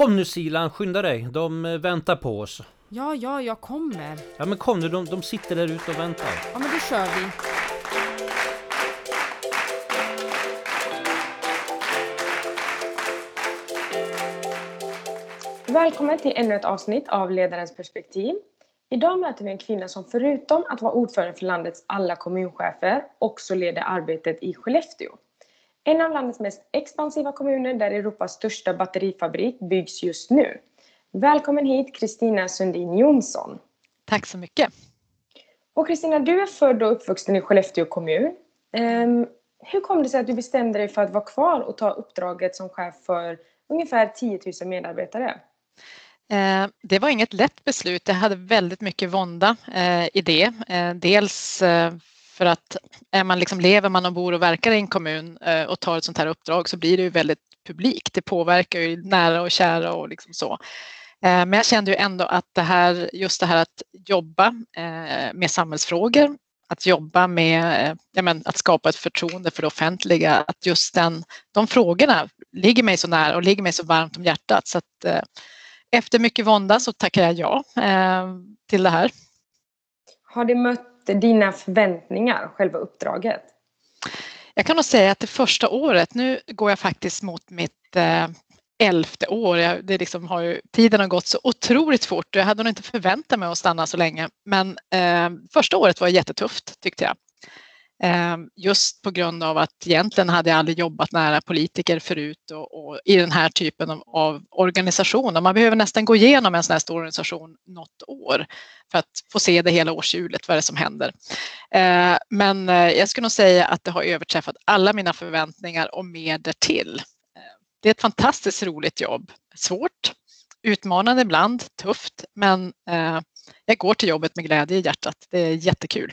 Kom nu Silan, skynda dig. De eh, väntar på oss. Ja, ja, jag kommer. Ja men kom nu, de, de sitter där ute och väntar. Ja, men då kör vi. Välkommen till ännu ett avsnitt av Ledarens perspektiv. Idag möter vi en kvinna som förutom att vara ordförande för landets alla kommunchefer också leder arbetet i Skellefteå. En av landets mest expansiva kommuner där Europas största batterifabrik byggs just nu. Välkommen hit Kristina Sundin Jonsson. Tack så mycket. Och Kristina, du är född och uppvuxen i Skellefteå kommun. Um, hur kom det sig att du bestämde dig för att vara kvar och ta uppdraget som chef för ungefär 10 000 medarbetare? Eh, det var inget lätt beslut. Jag hade väldigt mycket vånda eh, i det. Eh, dels för att är man liksom, lever man och bor och verkar i en kommun eh, och tar ett sånt här uppdrag så blir det ju väldigt publikt. Det påverkar ju nära och kära och liksom så. Eh, men jag kände ju ändå att det här, just det här att jobba eh, med samhällsfrågor, att jobba med ja men, att skapa ett förtroende för det offentliga, att just den, de frågorna ligger mig så nära och ligger mig så varmt om hjärtat så att efter mycket vånda så tackar jag ja eh, till det här. Har det mött dina förväntningar, själva uppdraget? Jag kan nog säga att det första året, nu går jag faktiskt mot mitt eh, elfte år. Jag, det liksom har ju, tiden har gått så otroligt fort. Jag hade nog inte förväntat mig att stanna så länge. Men eh, första året var jättetufft tyckte jag. Ehm, just på grund av att egentligen hade jag aldrig jobbat nära politiker förut och, och i den här typen av, av organisation. man behöver nästan gå igenom en sån här stor organisation något år för att få se det hela årshjulet, vad det är som händer. Ehm, men eh, jag skulle nog säga att det har överträffat alla mina förväntningar och mer därtill. Ehm, det är ett fantastiskt roligt jobb. Svårt, utmanande ibland, tufft, men eh, jag går till jobbet med glädje i hjärtat. Det är jättekul.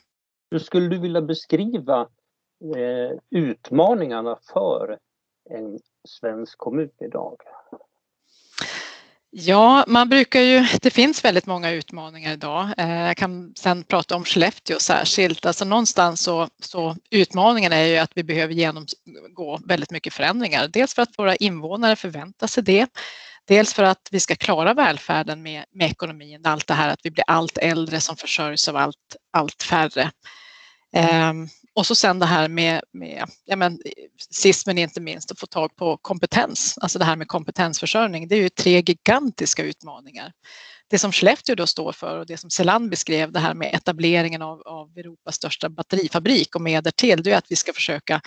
Hur skulle du vilja beskriva eh, utmaningarna för en svensk kommun idag? Ja, man brukar ju, det finns väldigt många utmaningar idag. Eh, jag kan sen prata om Skellefteå särskilt. Alltså någonstans så, så utmaningen är ju att vi behöver genomgå väldigt mycket förändringar. Dels för att våra invånare förväntar sig det. Dels för att vi ska klara välfärden med, med ekonomin, allt det här att vi blir allt äldre som försörjs av allt, allt färre. Ehm, och så sen det här med, med ja men, sist men inte minst, att få tag på kompetens. Alltså det här med kompetensförsörjning, det är ju tre gigantiska utmaningar. Det som Skellefteå då står för och det som Selan beskrev, det här med etableringen av, av Europas största batterifabrik och mer därtill, det är att vi ska försöka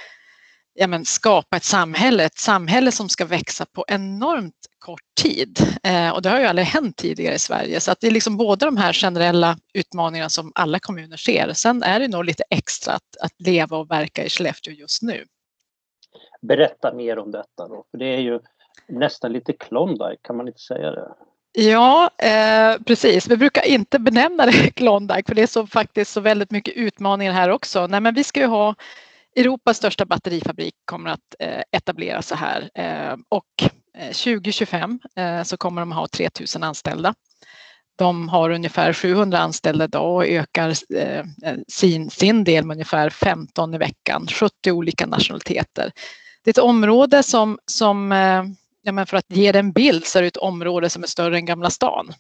ja, men, skapa ett samhälle, ett samhälle som ska växa på enormt kort tid. Eh, och det har ju aldrig hänt tidigare i Sverige. Så att det är liksom både de här generella utmaningarna som alla kommuner ser. Sen är det nog lite extra att, att leva och verka i Skellefteå just nu. Berätta mer om detta då, för det är ju nästan lite Klondike, kan man inte säga det? Ja, eh, precis. Vi brukar inte benämna det Klondike för det är så faktiskt så väldigt mycket utmaningar här också. Nej, men vi ska ju ha Europas största batterifabrik kommer att eh, etablera så här eh, och Eh, 2025 eh, så kommer de ha 3000 anställda. De har ungefär 700 anställda idag och ökar eh, sin, sin del med ungefär 15 i veckan, 70 olika nationaliteter. Det är ett område som, som ja men för att ge det en bild så är det ett område som är större än Gamla stan.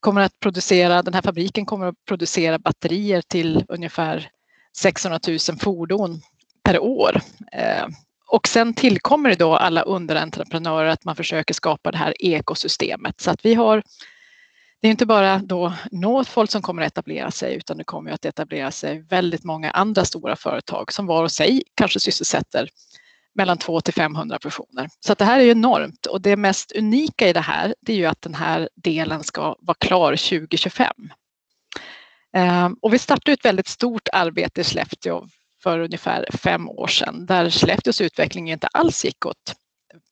Kommer att producera, den här fabriken kommer att producera batterier till ungefär 600 000 fordon per år. Och sen tillkommer det då alla underentreprenörer att man försöker skapa det här ekosystemet så att vi har det är inte bara då Northvolt som kommer att etablera sig utan det kommer att etablera sig väldigt många andra stora företag som var och sig kanske sysselsätter mellan 2 till 500 personer. Så att det här är ju enormt och det mest unika i det här det är ju att den här delen ska vara klar 2025. Ehm, och vi startade ett väldigt stort arbete i Skellefteå för ungefär fem år sedan där Skellefteås utveckling inte alls gick åt,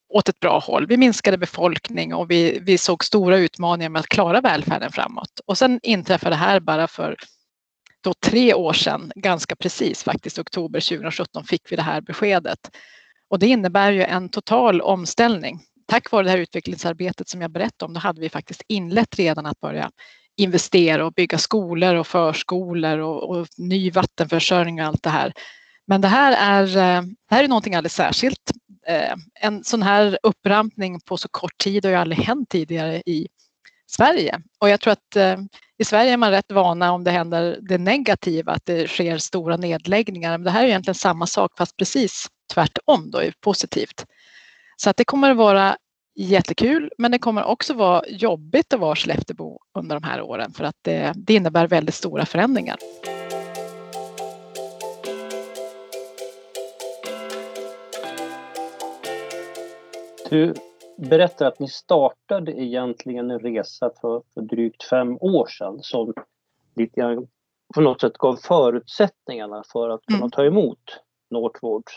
åt ett bra håll. Vi minskade befolkning och vi, vi såg stora utmaningar med att klara välfärden framåt. Och sen inträffade det här bara för då tre år sedan, ganska precis faktiskt, oktober 2017 fick vi det här beskedet. Och det innebär ju en total omställning. Tack vare det här utvecklingsarbetet som jag berättade om, då hade vi faktiskt inlett redan att börja investera och bygga skolor och förskolor och, och ny vattenförsörjning och allt det här. Men det här är, eh, det här är någonting alldeles särskilt. Eh, en sån här upprampning på så kort tid har ju aldrig hänt tidigare i Sverige. Och jag tror att eh, i Sverige är man rätt vana om det händer det negativa, att det sker stora nedläggningar. Men det här är egentligen samma sak fast precis tvärtom då, positivt. Så att det kommer att vara jättekul, men det kommer också vara jobbigt att vara Skelleftebo under de här åren för att det, det innebär väldigt stora förändringar. Du berättar att ni startade egentligen en resa för, för drygt fem år sedan som lite på något sätt gav förutsättningarna för att kunna mm. ta emot Northvolt.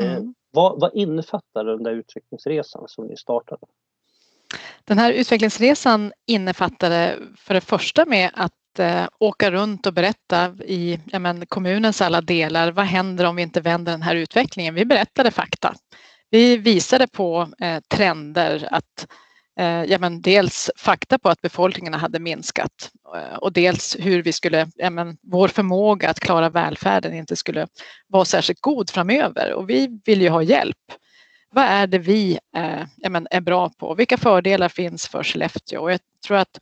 Eh, mm vad, vad innefattar den där utvecklingsresan som ni startade? Den här utvecklingsresan innefattade för det första med att eh, åka runt och berätta i ja, men, kommunens alla delar. Vad händer om vi inte vänder den här utvecklingen? Vi berättade fakta. Vi visade på eh, trender att Eh, ja, men dels fakta på att befolkningen hade minskat eh, och dels hur vi skulle, ja, men vår förmåga att klara välfärden inte skulle vara särskilt god framöver och vi vill ju ha hjälp. Vad är det vi eh, ja, men är bra på? Vilka fördelar finns för Skellefteå? Och jag tror att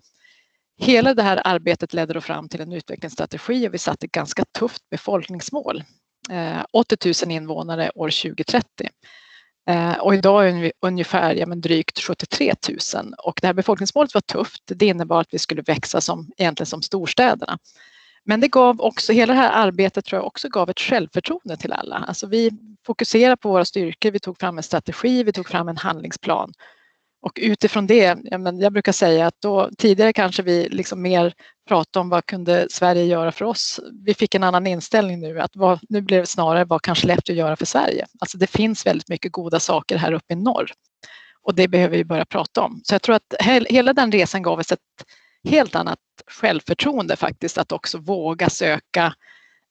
hela det här arbetet ledde då fram till en utvecklingsstrategi och vi satte ett ganska tufft befolkningsmål. 80 000 invånare år 2030. Eh, och idag är vi ungefär ja, men drygt 73 000 och det här befolkningsmålet var tufft. Det innebar att vi skulle växa som, egentligen som storstäderna. Men det gav också, hela det här arbetet tror jag också gav ett självförtroende till alla. Alltså vi fokuserade på våra styrkor, vi tog fram en strategi, vi tog fram en handlingsplan och utifrån det, jag brukar säga att då, tidigare kanske vi liksom mer pratade om vad kunde Sverige göra för oss. Vi fick en annan inställning nu, att vad, nu blev det snarare vad kan Skellefteå göra för Sverige? Alltså det finns väldigt mycket goda saker här uppe i norr och det behöver vi börja prata om. Så jag tror att hela den resan gav oss ett helt annat självförtroende faktiskt, att också våga söka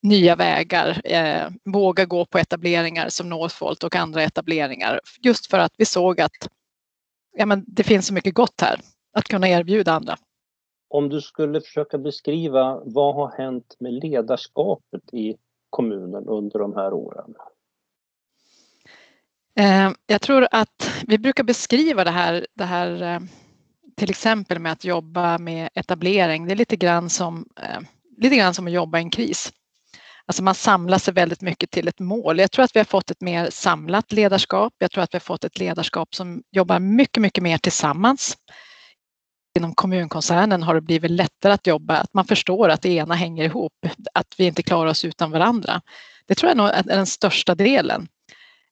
nya vägar, eh, våga gå på etableringar som Northvolt och andra etableringar. Just för att vi såg att ja, men det finns så mycket gott här att kunna erbjuda andra. Om du skulle försöka beskriva vad har hänt med ledarskapet i kommunen under de här åren? Eh, jag tror att vi brukar beskriva det här, det här eh, till exempel med att jobba med etablering. Det är lite grann som, eh, lite grann som att jobba i en kris. Alltså man samlar sig väldigt mycket till ett mål. Jag tror att vi har fått ett mer samlat ledarskap. Jag tror att vi har fått ett ledarskap som jobbar mycket, mycket mer tillsammans. Inom kommunkoncernen har det blivit lättare att jobba, att man förstår att det ena hänger ihop, att vi inte klarar oss utan varandra. Det tror jag är den största delen.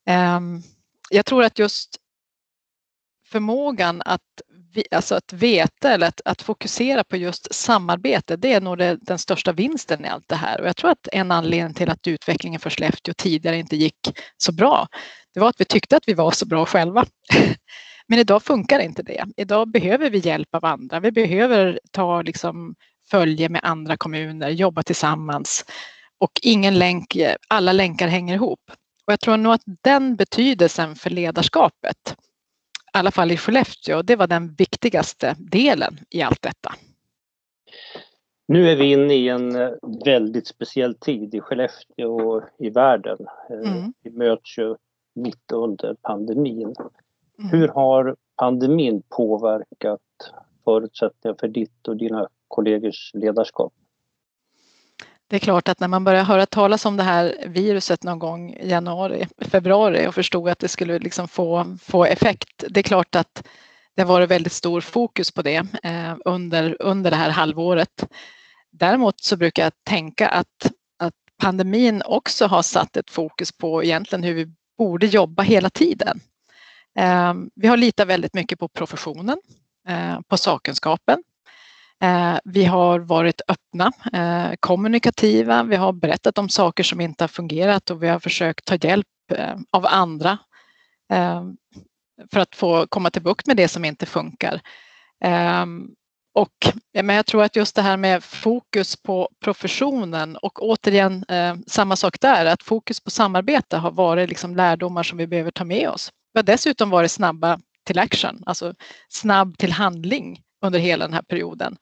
Ehm, jag tror att just förmågan att alltså att veta eller att, att, fokusera på just samarbete, det är nog det, den största vinsten i allt det här. Och jag tror att en anledning till att utvecklingen för Skellefteå tidigare inte gick så bra, det var att vi tyckte att vi var så bra själva. Men idag funkar inte det. Idag behöver vi hjälp av andra. Vi behöver ta liksom följe med andra kommuner, jobba tillsammans och ingen länk, alla länkar hänger ihop. Och jag tror nog att den betydelsen för ledarskapet alla fall i Skellefteå, det var den viktigaste delen i allt detta. Nu är vi inne i en eh, väldigt speciell tid i Skellefteå och i världen. Eh, mm. Vi möts ju mitt under pandemin. Mm. Hur har pandemin påverkat förutsättningarna för ditt och dina kollegors ledarskap? Det är klart att när man började höra talas om det här viruset någon gång i januari, februari och förstod att det skulle liksom få, få effekt. Det är klart att det har varit väldigt stor fokus på det eh, under, under det här halvåret. Däremot så brukar jag tänka att, att pandemin också har satt ett fokus på egentligen hur vi borde jobba hela tiden. Eh, vi har litat väldigt mycket på professionen, eh, på sakkunskapen Eh, vi har varit öppna, eh, kommunikativa, vi har berättat om saker som inte har fungerat och vi har försökt ta hjälp eh, av andra för att få komma till bukt med det som inte funkar. Och, men jag tror att just det här med fokus på professionen och återigen samma sak där, att fokus på samarbete har varit liksom lärdomar som vi behöver ta med oss. Vi har dessutom varit snabba till action, alltså snabb till handling under hela den här perioden.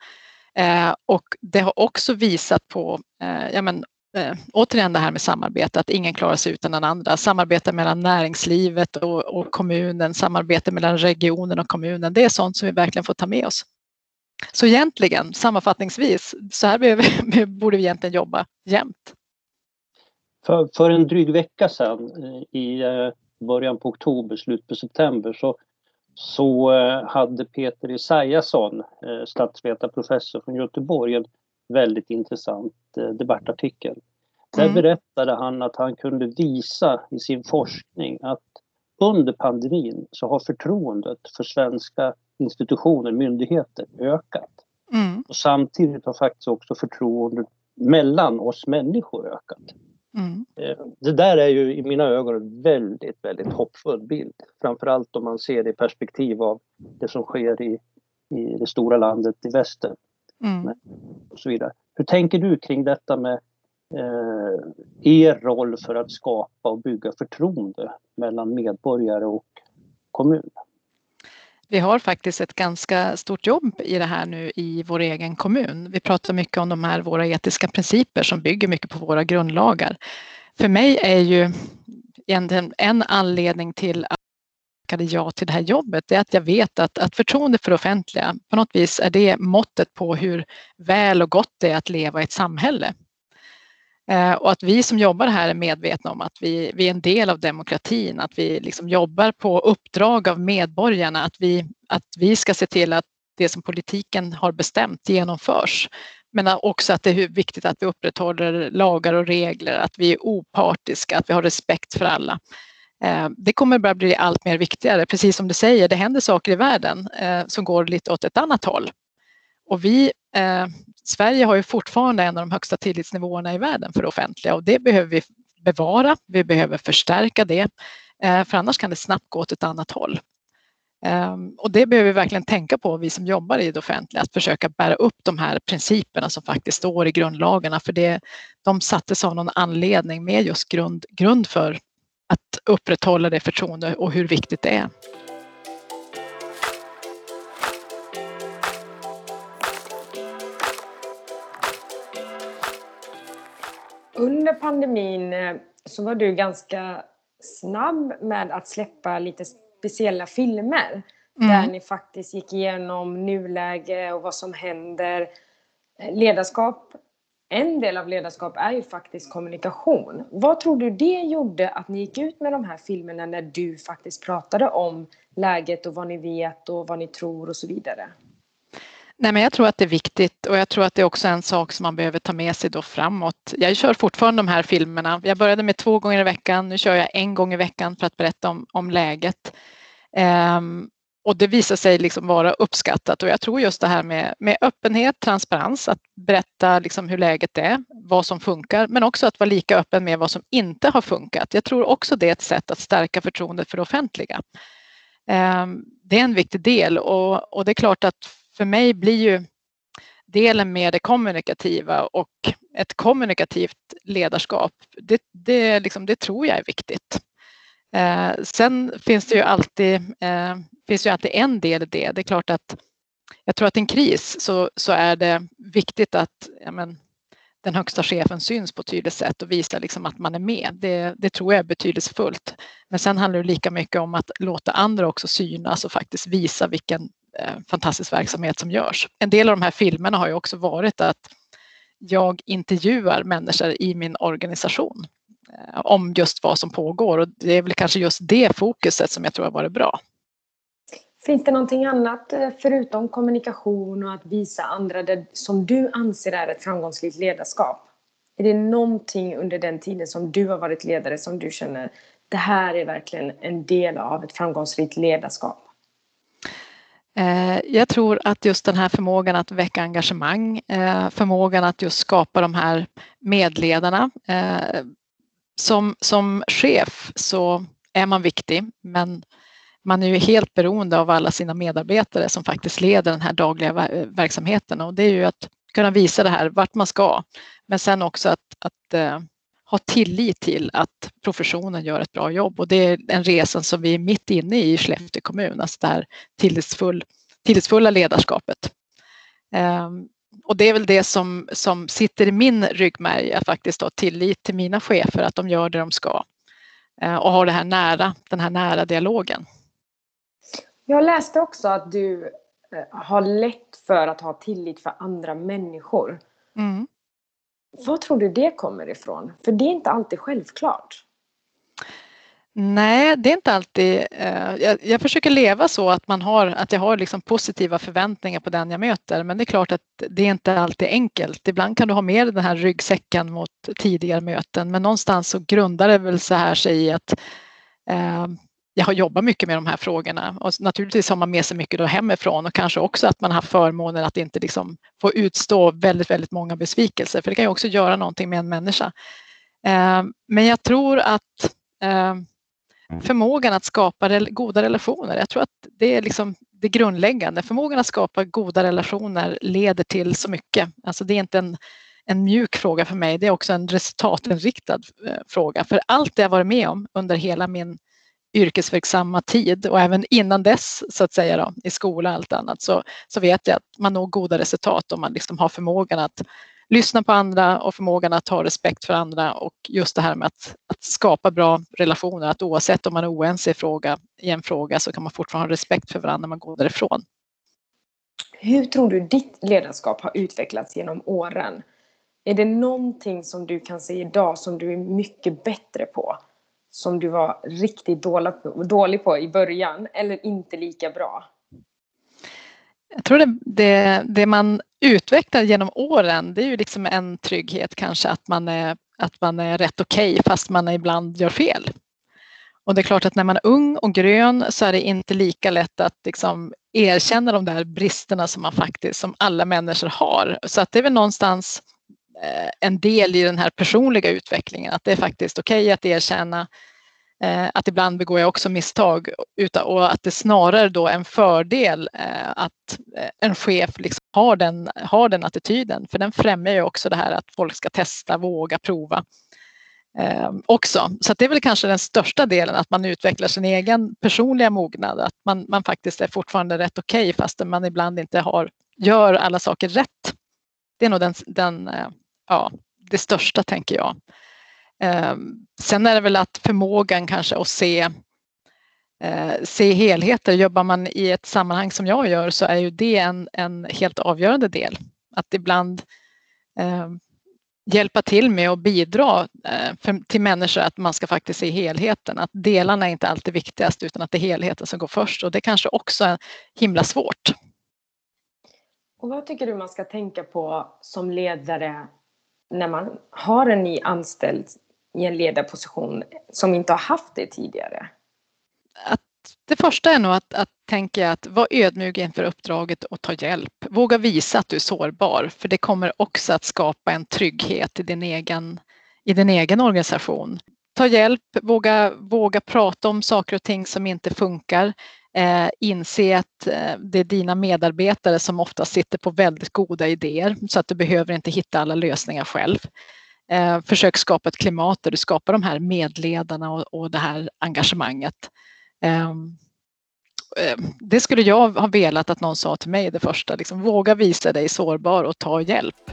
Eh, och det har också visat på, eh, ja men eh, återigen det här med samarbete, att ingen klarar sig utan den andra. Samarbete mellan näringslivet och, och, kommunen, samarbete mellan regionen och kommunen. Det är sånt som vi verkligen får ta med oss. Så egentligen, sammanfattningsvis, så här behöver, borde vi egentligen jobba jämt. För, för en dryg vecka sedan eh, i eh, början på oktober, slutet på september så, så eh, hade Peter Isaiasson, statsvetarprofessor från Göteborg, en väldigt intressant debattartikel. Där mm. berättade han att han kunde visa i sin forskning att under pandemin så har förtroendet för svenska institutioner, myndigheter ökat. Mm. Och samtidigt har faktiskt också förtroendet mellan oss människor ökat. Mm. Eh, det där är ju i mina ögon en väldigt, väldigt hoppfull bild. Framförallt om man ser det i perspektiv av det som sker i, i det stora landet i väster. Mm. Och så vidare. Hur tänker du kring detta med eh, er roll för att skapa och bygga förtroende mellan medborgare och kommun? Vi har faktiskt ett ganska stort jobb i det här nu i vår egen kommun. Vi pratar mycket om de här våra etiska principer som bygger mycket på våra grundlagar. För mig är ju egentligen en anledning till att tackade ja till det här jobbet är att jag vet att, att förtroende för det offentliga på något vis är det måttet på hur väl och gott det är att leva i ett samhälle. Eh, och att vi som jobbar här är medvetna om att vi, vi är en del av demokratin, att vi liksom jobbar på uppdrag av medborgarna, att vi, att vi ska se till att det som politiken har bestämt genomförs. Men också att det är viktigt att vi upprätthåller lagar och regler, att vi är opartiska, att vi har respekt för alla. Eh, det kommer bara bli allt mer viktigare. Precis som du säger, det händer saker i världen eh, som går lite åt ett annat håll. Och vi, Sverige har ju fortfarande en av de högsta tillitsnivåerna i världen för det offentliga och det behöver vi bevara. Vi behöver förstärka det, eh, för annars kan det snabbt gå åt ett annat håll. Ehm, och det behöver vi verkligen tänka på, vi som jobbar i det offentliga, att försöka bära upp de här principerna som faktiskt står i grundlagarna, för det, de sattes av någon anledning med just grund, grund för att upprätthålla det förtroende och hur viktigt det är. Under pandemin eh, så var du ganska snabb med att släppa lite speciella filmer. Mm. Där ni faktiskt gick igenom nuläge och vad som händer. Eh, ledarskap, en del av ledarskap är ju faktiskt kommunikation. Vad tror du det gjorde att ni gick ut med de här filmerna när du faktiskt pratade om läget och vad ni vet och vad ni tror och så vidare? Nej, men jag tror att det är viktigt och jag tror att det är också en sak som man behöver ta med sig då framåt. Jag kör fortfarande de här filmerna. Jag började med två gånger i veckan. Nu kör jag en gång i veckan för att berätta om, om läget. Um, och det visar sig liksom vara uppskattat och jag tror just det här med, med öppenhet, transparens, att berätta liksom hur läget är, vad som funkar, men också att vara lika öppen med vad som inte har funkat. Jag tror också det är ett sätt att stärka förtroendet för det offentliga. Um, det är en viktig del och, och det är klart att för mig blir ju delen med det kommunikativa och ett kommunikativt ledarskap, det, det, liksom, det tror jag är viktigt. Eh, sen finns det ju alltid, eh, finns ju alltid en del i det. Det är klart att jag tror att i en kris så, så är det viktigt att ja, men, den högsta chefen syns på ett tydligt sätt och visar liksom att man är med. Det, det, tror jag är betydelsefullt. Men sen handlar det lika mycket om att låta andra också synas och faktiskt visa vilken Eh, fantastisk verksamhet som görs. En del av de här filmerna har ju också varit att jag intervjuar människor i min organisation eh, om just vad som pågår och det är väl kanske just det fokuset som jag tror har varit bra. Finns det någonting annat eh, förutom kommunikation och att visa andra det som du anser är ett framgångsrikt ledarskap? Är det någonting under den tiden som du har varit ledare som du känner det här är verkligen en del av ett framgångsrikt ledarskap? Eh, jag tror att just den här förmågan att väcka engagemang, eh, förmågan att just skapa de här medledarna. Eh, som, som chef så är man viktig, men man är ju helt beroende av alla sina medarbetare som faktiskt leder den här dagliga verksamheten och det är ju att kunna visa det här vart man ska, men sen också att, att ha tillit till att professionen gör ett bra jobb och det är en resa som vi är mitt inne i i Skellefteå kommun, alltså det här tillitsfull, tillitsfulla ledarskapet. Ehm, och det är väl det som, som sitter i min ryggmärg, att faktiskt ha tillit till mina chefer, att de gör det de ska. Eh, och har det här nära, den här nära dialogen. Jag läste också att du eh, har lätt för att ha tillit för andra människor. Mm. Var tror du det kommer ifrån? För det är inte alltid självklart. Nej, det är inte alltid. Eh, jag, jag, försöker leva så att man har, att jag har liksom positiva förväntningar på den jag möter. Men det är klart att det är inte alltid enkelt. Ibland kan du ha med den här ryggsäcken mot tidigare möten, men någonstans så grundar det väl så här sig i att eh, jag har jobbat mycket med de här frågorna och naturligtvis har man med sig mycket då hemifrån och kanske också att man har förmånen att inte liksom få utstå väldigt, väldigt många besvikelser, för det kan ju också göra någonting med en människa. Eh, men jag tror att eh, förmågan att skapa goda relationer, jag tror att det är liksom det grundläggande. Förmågan att skapa goda relationer leder till så mycket. Alltså det är inte en, en mjuk fråga för mig, det är också en resultatinriktad eh, fråga. För allt det jag varit med om under hela min yrkesverksamma tid och även innan dess så att säga då, i skola och allt annat så, så vet jag att man når goda resultat om man liksom har förmågan att lyssna på andra och förmågan att ha respekt för andra och just det här med att, att skapa bra relationer, att oavsett om man är oense i, fråga, i en fråga så kan man fortfarande ha respekt för varandra när man går därifrån. Hur tror du ditt ledarskap har utvecklats genom åren? Är det någonting som du kan se idag som du är mycket bättre på? Som du var riktigt dålig på i början eller inte lika bra? Jag tror det, det, det, man utvecklar genom åren det är ju liksom en trygghet kanske att man är, att man är rätt okej okay, fast man ibland gör fel. Och det är klart att när man är ung och grön så är det inte lika lätt att liksom erkänna de där bristerna som man faktiskt, som alla människor har. Så att det är väl någonstans Eh, en del i den här personliga utvecklingen, att det är faktiskt okej okay att erkänna eh, att ibland begår jag också misstag och att det snarare då är en fördel eh, att en chef liksom har, den, har den attityden. För den främjar ju också det här att folk ska testa, våga, prova också. Så det är väl kanske den största delen att man utvecklar sin egen personliga mognad. Att man, man faktiskt är fortfarande rätt okej okay, fastän man ibland inte har, gör alla saker rätt. Det är nog den, den ja, det största tänker jag. Ehm, sen är det väl att förmågan kanske att se, eh, se helheter. Jobbar man i ett sammanhang som jag gör så är ju det en, en helt avgörande del. Att ibland eh, hjälpa till med att bidra eh, för, till människor att man ska faktiskt se helheten. Att delarna är inte alltid viktigast utan att det är helheten som går först och det kanske också är himla svårt. Och vad tycker du man ska tänka på som ledare när man har en ny anställd i en ledarposition som inte har haft det tidigare? Att det första är nog att, att tänka att vara ödmjuk inför uppdraget och ta hjälp. Våga visa att du är sårbar, för det kommer också att skapa en trygghet i din egen, i din egen organisation. Ta hjälp, våga, våga prata om saker och ting som inte funkar. Eh, inse att eh, det är dina medarbetare som ofta sitter på väldigt goda idéer så att du behöver inte hitta alla lösningar själv. Eh, försök skapa ett klimat där du skapar de här medledarna och, och det här engagemanget. Ehm, eh, det skulle jag ha velat att någon sa till mig det första, liksom, våga visa dig sårbar och ta hjälp.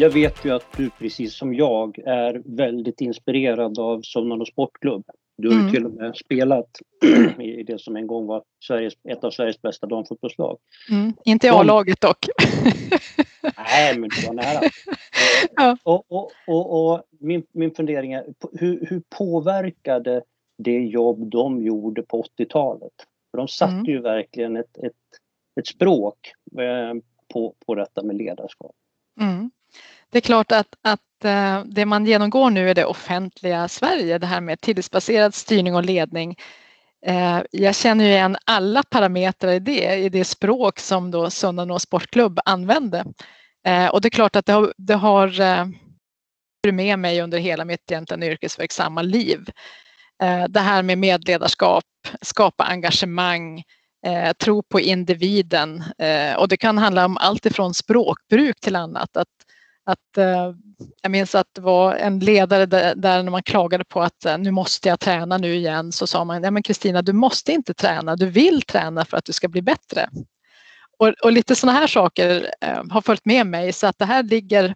Jag vet ju att du precis som jag är väldigt inspirerad av Sonnano Sportklubb. Du har ju mm. till och med spelat i det som en gång var Sveriges, ett av Sveriges bästa damfotbollslag. Mm. Inte i A-laget dock. Nej, men du var nära. ja. Och, och, och, och, min, min fundering är, hur, hur påverkade det jobb de gjorde på 80-talet? För de satte mm. ju verkligen ett, ett, ett språk eh, på, på detta med ledarskap. Mm. Det är klart att, att eh, det man genomgår nu är det offentliga Sverige, det här med tillitsbaserad styrning och ledning. Eh, jag känner ju igen alla parametrar i det, i det språk som då Sunnanå Sportklubb använde. Eh, och det är klart att det har, det har med mig under hela mitt egentligen yrkesverksamma liv. Det här med medledarskap, skapa engagemang, tro på individen och det kan handla om allt ifrån språkbruk till annat. Att att, eh, jag minns att det var en ledare där, där när man klagade på att eh, nu måste jag träna nu igen så sa man, ja men Kristina du måste inte träna, du vill träna för att du ska bli bättre. Och, och lite sådana här saker eh, har följt med mig så att det här ligger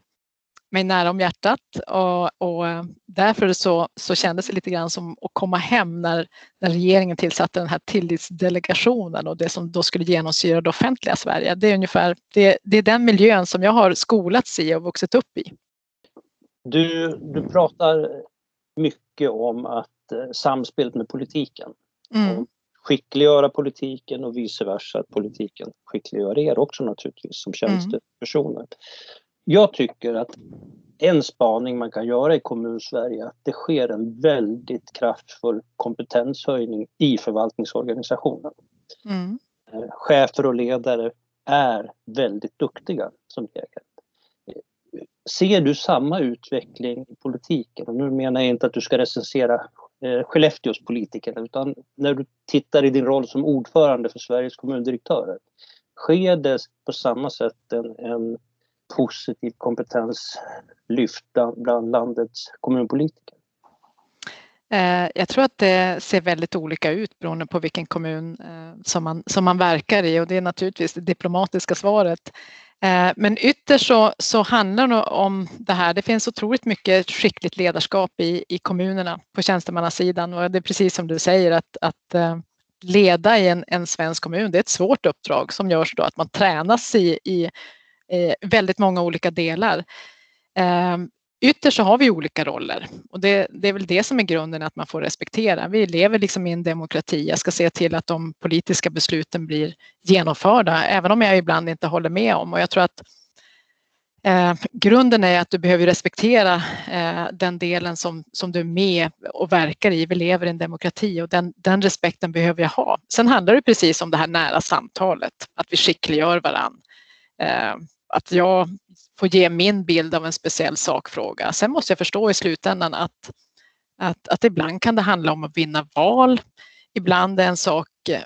mig nära om hjärtat och, och eh, därför så, så kändes det lite grann som att komma hem när, när regeringen tillsatte den här tillitsdelegationen och det som då skulle genomsyra det offentliga Sverige. Det är ungefär det, det är den miljön som jag har skolats i och vuxit upp i. Du, du pratar mycket om att eh, samspelet med politiken. Mm. Skickliggöra politiken och vice versa, att politiken skickliggör er också naturligtvis som mm. tjänstepersoner. Mm. Jag tycker att en spaning man kan göra i kommunsverige att det sker en väldigt kraftfull kompetenshöjning i förvaltningsorganisationen. Mm. Eh, chefer och ledare är väldigt duktiga som regel. Ser du samma utveckling i politiken? Och nu menar jag inte att du ska recensera eh, Skellefteås politiker utan när du tittar i din roll som ordförande för Sveriges kommundirektörer. Sker det på samma sätt en, en positiv kompetenslyft bland landets kommunpolitiker? Eh, jag tror att det ser väldigt olika ut beroende på vilken kommun eh, som man, som man verkar i och det är naturligtvis det diplomatiska svaret. Eh, men ytterst så, så handlar det om det här. Det finns otroligt mycket skickligt ledarskap i, i kommunerna på tjänstemannasidan och det är precis som du säger att, att leda i en, en svensk kommun, det är ett svårt uppdrag som görs då att man tränas i, i Eh, väldigt många olika delar. Eh, ytterst så har vi olika roller och det, det, är väl det som är grunden att man får respektera. Vi lever liksom i en demokrati. Jag ska se till att de politiska besluten blir genomförda, även om jag ibland inte håller med om och jag tror att Eh, grunden är att du behöver respektera eh, den delen som, som du är med och verkar i. Vi lever i en demokrati och den, den respekten behöver jag ha. Sen handlar det precis om det här nära samtalet, att vi skickliggör varann. Eh, att jag får ge min bild av en speciell sakfråga. Sen måste jag förstå i slutändan att, att, att ibland kan det handla om att vinna val. Ibland är en sak eh,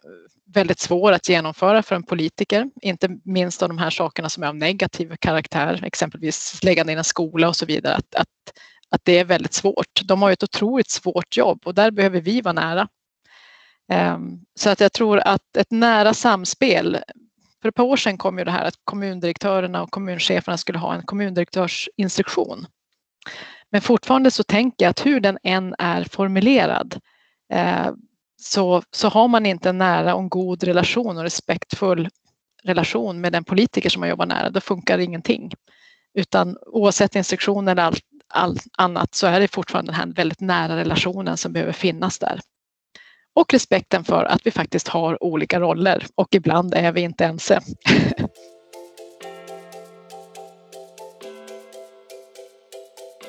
väldigt svår att genomföra för en politiker, inte minst av de här sakerna som är av negativ karaktär, exempelvis lägga ner en skola och så vidare, att, att, att det är väldigt svårt. De har ett otroligt svårt jobb och där behöver vi vara nära. Ehm, så att jag tror att ett nära samspel för ett par år sedan kom ju det här att kommundirektörerna och kommuncheferna skulle ha en kommundirektörsinstruktion. Men fortfarande så tänker jag att hur den än är formulerad eh, så, så har man inte en nära och en god relation och respektfull relation med den politiker som man jobbar nära, då funkar ingenting. Utan oavsett instruktioner eller allt, all annat så är det fortfarande den här väldigt nära relationen som behöver finnas där och respekten för att vi faktiskt har olika roller och ibland är vi inte ense.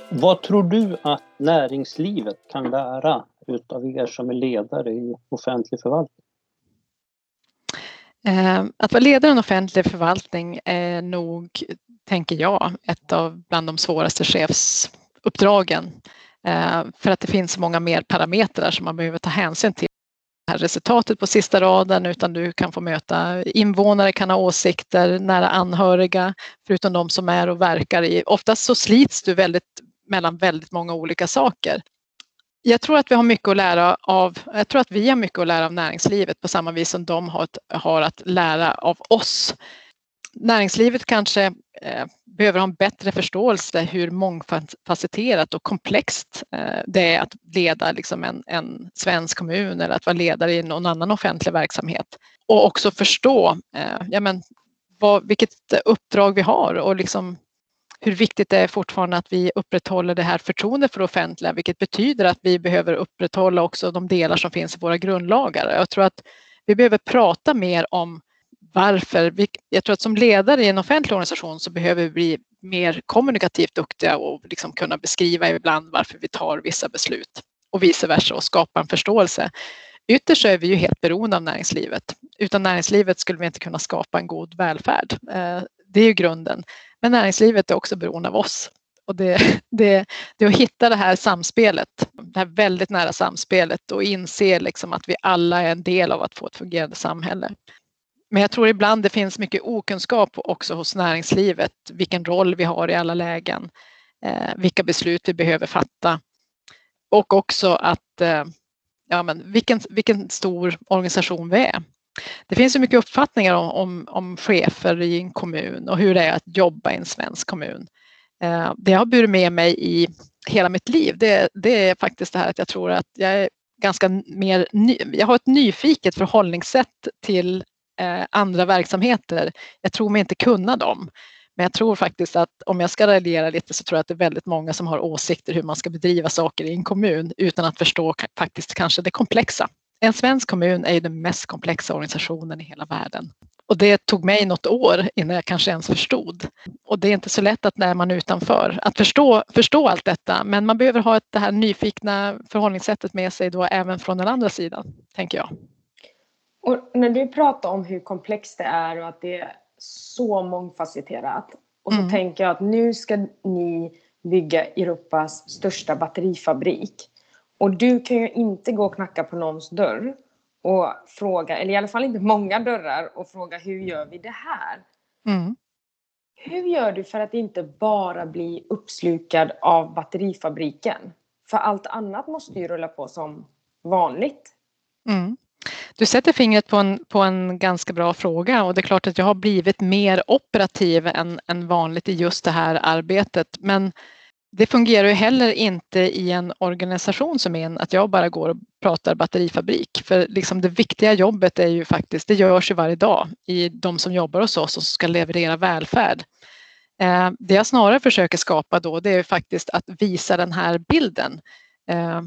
Vad tror du att näringslivet kan lära utav er som är ledare i offentlig förvaltning? Eh, att vara ledare i en offentlig förvaltning är nog, tänker jag, ett av bland de svåraste chefsuppdragen. Eh, för att det finns så många mer parametrar som man behöver ta hänsyn till här resultatet på sista raden utan du kan få möta invånare, kan ha åsikter, nära anhöriga, förutom de som är och verkar i. Oftast så slits du väldigt mellan väldigt många olika saker. Jag tror att vi har mycket att lära av, jag tror att vi har mycket att lära av näringslivet på samma vis som de har, har att lära av oss näringslivet kanske eh, behöver ha en bättre förståelse hur mångfacetterat och komplext eh, det är att leda liksom en, en svensk kommun eller att vara ledare i någon annan offentlig verksamhet. Och också förstå eh, ja, men, vad, vilket uppdrag vi har och liksom hur viktigt det är fortfarande att vi upprätthåller det här förtroendet för det offentliga, vilket betyder att vi behöver upprätthålla också de delar som finns i våra grundlagar. Jag tror att vi behöver prata mer om varför. Jag tror att som ledare i en offentlig organisation så behöver vi bli mer kommunikativt duktiga och liksom kunna beskriva ibland varför vi tar vissa beslut och vice versa och skapa en förståelse. Ytterst är vi ju helt beroende av näringslivet. Utan näringslivet skulle vi inte kunna skapa en god välfärd. Eh, det är ju grunden. Men näringslivet är också beroende av oss. Och det, det, det är att hitta det här samspelet, det här väldigt nära samspelet och inse liksom att vi alla är en del av att få ett fungerande samhälle men jag tror ibland det finns mycket okunskap också hos näringslivet, vilken roll vi har i alla lägen, eh, vilka beslut vi behöver fatta och också att eh, ja, men vilken, vilken stor organisation vi är. Det finns ju mycket uppfattningar om, om, om chefer i en kommun och hur det är att jobba i en svensk kommun. Eh, det jag har burit med mig i hela mitt liv, det, det är faktiskt det här att jag tror att jag är ganska mer, ny, jag har ett nyfiket förhållningssätt till Eh, andra verksamheter. Jag tror mig inte kunna dem. Men jag tror faktiskt att om jag ska raljera lite så tror jag att det är väldigt många som har åsikter hur man ska bedriva saker i en kommun utan att förstå faktiskt kanske det komplexa. En svensk kommun är ju den mest komplexa organisationen i hela världen. Och det tog mig något år innan jag kanske ens förstod. Och det är inte så lätt att när man är utanför att förstå, förstå allt detta. Men man behöver ha ett, det här nyfikna förhållningssättet med sig då även från den andra sidan, tänker jag. Och när du pratar om hur komplext det är och att det är så mångfacetterat. Och så mm. tänker jag att nu ska ni bygga Europas största batterifabrik. Och du kan ju inte gå och knacka på någons dörr och fråga, eller i alla fall inte många dörrar, och fråga hur gör vi det här? Mm. Hur gör du för att inte bara bli uppslukad av batterifabriken? För allt annat måste ju rulla på som vanligt. Mm. Du sätter fingret på en, på en ganska bra fråga och det är klart att jag har blivit mer operativ än, än vanligt i just det här arbetet. Men det fungerar ju heller inte i en organisation som en att jag bara går och pratar batterifabrik. För liksom det viktiga jobbet är ju faktiskt, det görs ju varje dag i de som jobbar hos oss och ska leverera välfärd. Eh, det jag snarare försöker skapa då det är faktiskt att visa den här bilden. Eh,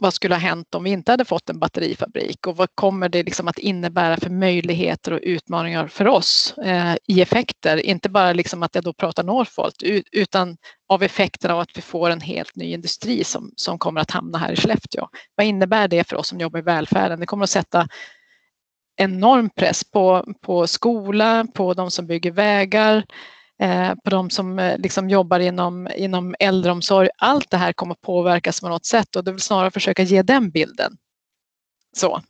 vad skulle ha hänt om vi inte hade fått en batterifabrik och vad kommer det liksom att innebära för möjligheter och utmaningar för oss eh, i effekter? Inte bara liksom att jag då pratar Northvolt utan av effekterna av att vi får en helt ny industri som, som kommer att hamna här i Skellefteå. Vad innebär det för oss som jobbar i välfärden? Det kommer att sätta enorm press på, på skola, på de som bygger vägar, Eh, Eh, på de som eh, liksom jobbar inom, inom äldreomsorg. Allt det här kommer att påverkas på något sätt och det vill snarare försöka ge den bilden. Så.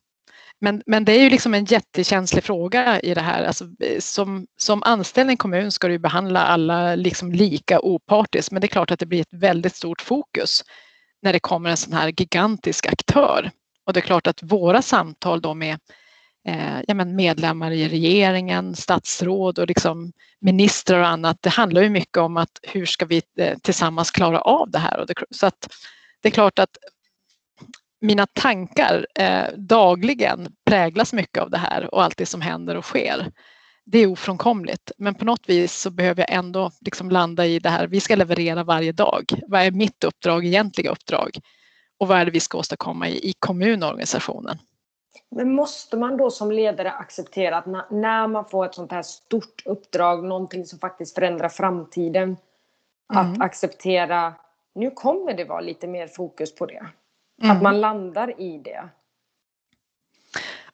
Men, men det är ju liksom en jättekänslig fråga i det här. Alltså, eh, som, som anställd i en kommun ska du behandla alla liksom lika opartiskt men det är klart att det blir ett väldigt stort fokus när det kommer en sån här gigantisk aktör. Och det är klart att våra samtal då med eh, ja, men medlemmar i regeringen, statsråd och liksom ministrar och annat. Det handlar ju mycket om att hur ska vi eh, tillsammans klara av det här? Och det, så att det är klart att mina tankar eh, dagligen präglas mycket av det här och allt det som händer och sker. Det är ofrånkomligt, men på något vis så behöver jag ändå liksom landa i det här. Vi ska leverera varje dag. Vad är mitt uppdrag, egentliga uppdrag? Och vad är det vi ska åstadkomma i, i kommunorganisationen? Men måste man då som ledare acceptera att när man får ett sånt här stort uppdrag, någonting som faktiskt förändrar framtiden, mm. att acceptera, nu kommer det vara lite mer fokus på det. Mm. Att man landar i det.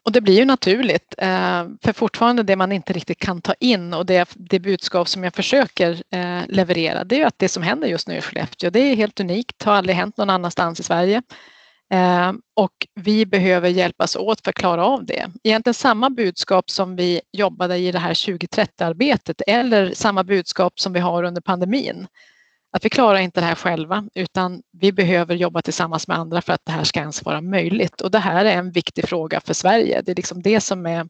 Och det blir ju naturligt, eh, för fortfarande det man inte riktigt kan ta in och det, det budskap som jag försöker eh, leverera, det är ju att det som händer just nu i Skellefteå, det är helt unikt, har aldrig hänt någon annanstans i Sverige. Ehm, och vi behöver hjälpas åt för att klara av det. Egentligen samma budskap som vi jobbade i det här 2030-arbetet eller samma budskap som vi har under pandemin. Att vi klarar inte det här själva utan vi behöver jobba tillsammans med andra för att det här ska ens vara möjligt. Och det här är en viktig fråga för Sverige. Det är liksom det som är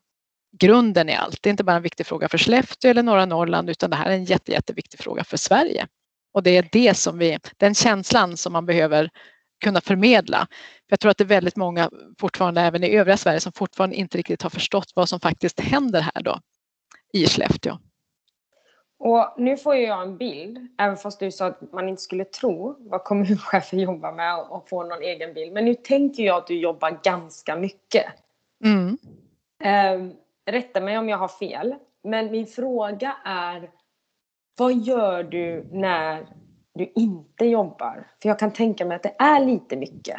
grunden i allt. Det är inte bara en viktig fråga för Skellefteå eller norra Norrland utan det här är en jätte, jätteviktig fråga för Sverige. Och det är det som vi, den känslan som man behöver kunna förmedla. Jag tror att det är väldigt många fortfarande även i övriga Sverige som fortfarande inte riktigt har förstått vad som faktiskt händer här då i Skellefteå. Och nu får jag en bild, även fast du sa att man inte skulle tro vad kommunchefer jobbar med och få någon egen bild. Men nu tänker jag att du jobbar ganska mycket. Mm. Eh, rätta mig om jag har fel. Men min fråga är, vad gör du när du inte jobbar? För jag kan tänka mig att det är lite mycket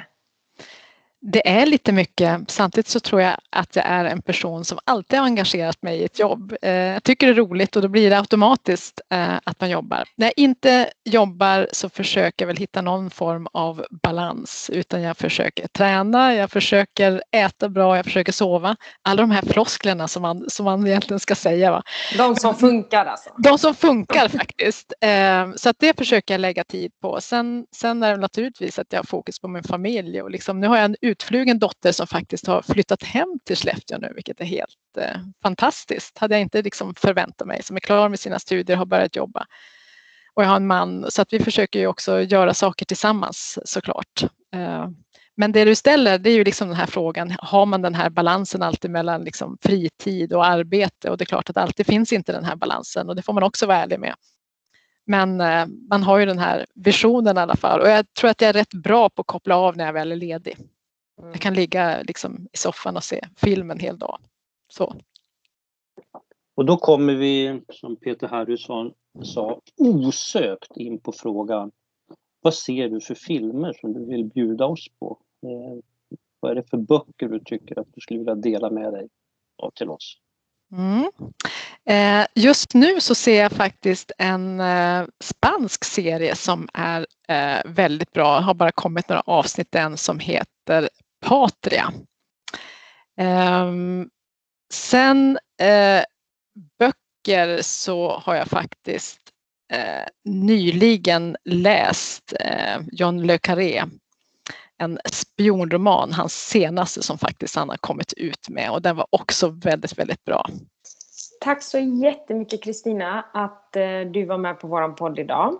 det är lite mycket. Samtidigt så tror jag att jag är en person som alltid har engagerat mig i ett jobb. Eh, jag tycker det är roligt och då blir det automatiskt eh, att man jobbar. När jag inte jobbar så försöker jag väl hitta någon form av balans utan jag försöker träna, jag försöker äta bra, jag försöker sova. Alla de här flosklerna som man, som man egentligen ska säga. Va? De som funkar alltså? De som funkar faktiskt. Eh, så att det försöker jag lägga tid på. Sen, sen är det naturligtvis att jag har fokus på min familj och liksom, nu har jag en utflugen dotter som faktiskt har flyttat hem till Skellefteå nu, vilket är helt eh, fantastiskt. Hade jag inte liksom förväntat mig, som är klar med sina studier och har börjat jobba. Och jag har en man, så att vi försöker ju också göra saker tillsammans såklart. Eh, men det du ställer, det är ju liksom den här frågan, har man den här balansen alltid mellan liksom fritid och arbete? Och det är klart att alltid finns inte den här balansen och det får man också vara ärlig med. Men eh, man har ju den här visionen i alla fall och jag tror att jag är rätt bra på att koppla av när jag väl är ledig. Jag kan ligga liksom i soffan och se film en hel dag. Så. Och då kommer vi, som Peter Harrison sa, osökt in på frågan vad ser du för filmer som du vill bjuda oss på? Eh, vad är det för böcker du tycker att du skulle vilja dela med dig av till oss? Mm. Eh, just nu så ser jag faktiskt en eh, spansk serie som är eh, väldigt bra. Har bara kommit några avsnitt än som heter Patria. Ehm, sen eh, böcker så har jag faktiskt eh, nyligen läst eh, John Le Carré, en spionroman, hans senaste som faktiskt han har kommit ut med och den var också väldigt, väldigt bra. Tack så jättemycket Kristina att eh, du var med på vår podd idag.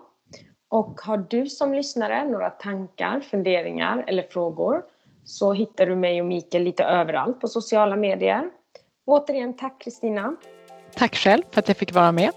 Och har du som lyssnare några tankar, funderingar eller frågor så hittar du mig och Mikael lite överallt på sociala medier. Återigen tack Kristina. Tack själv för att jag fick vara med.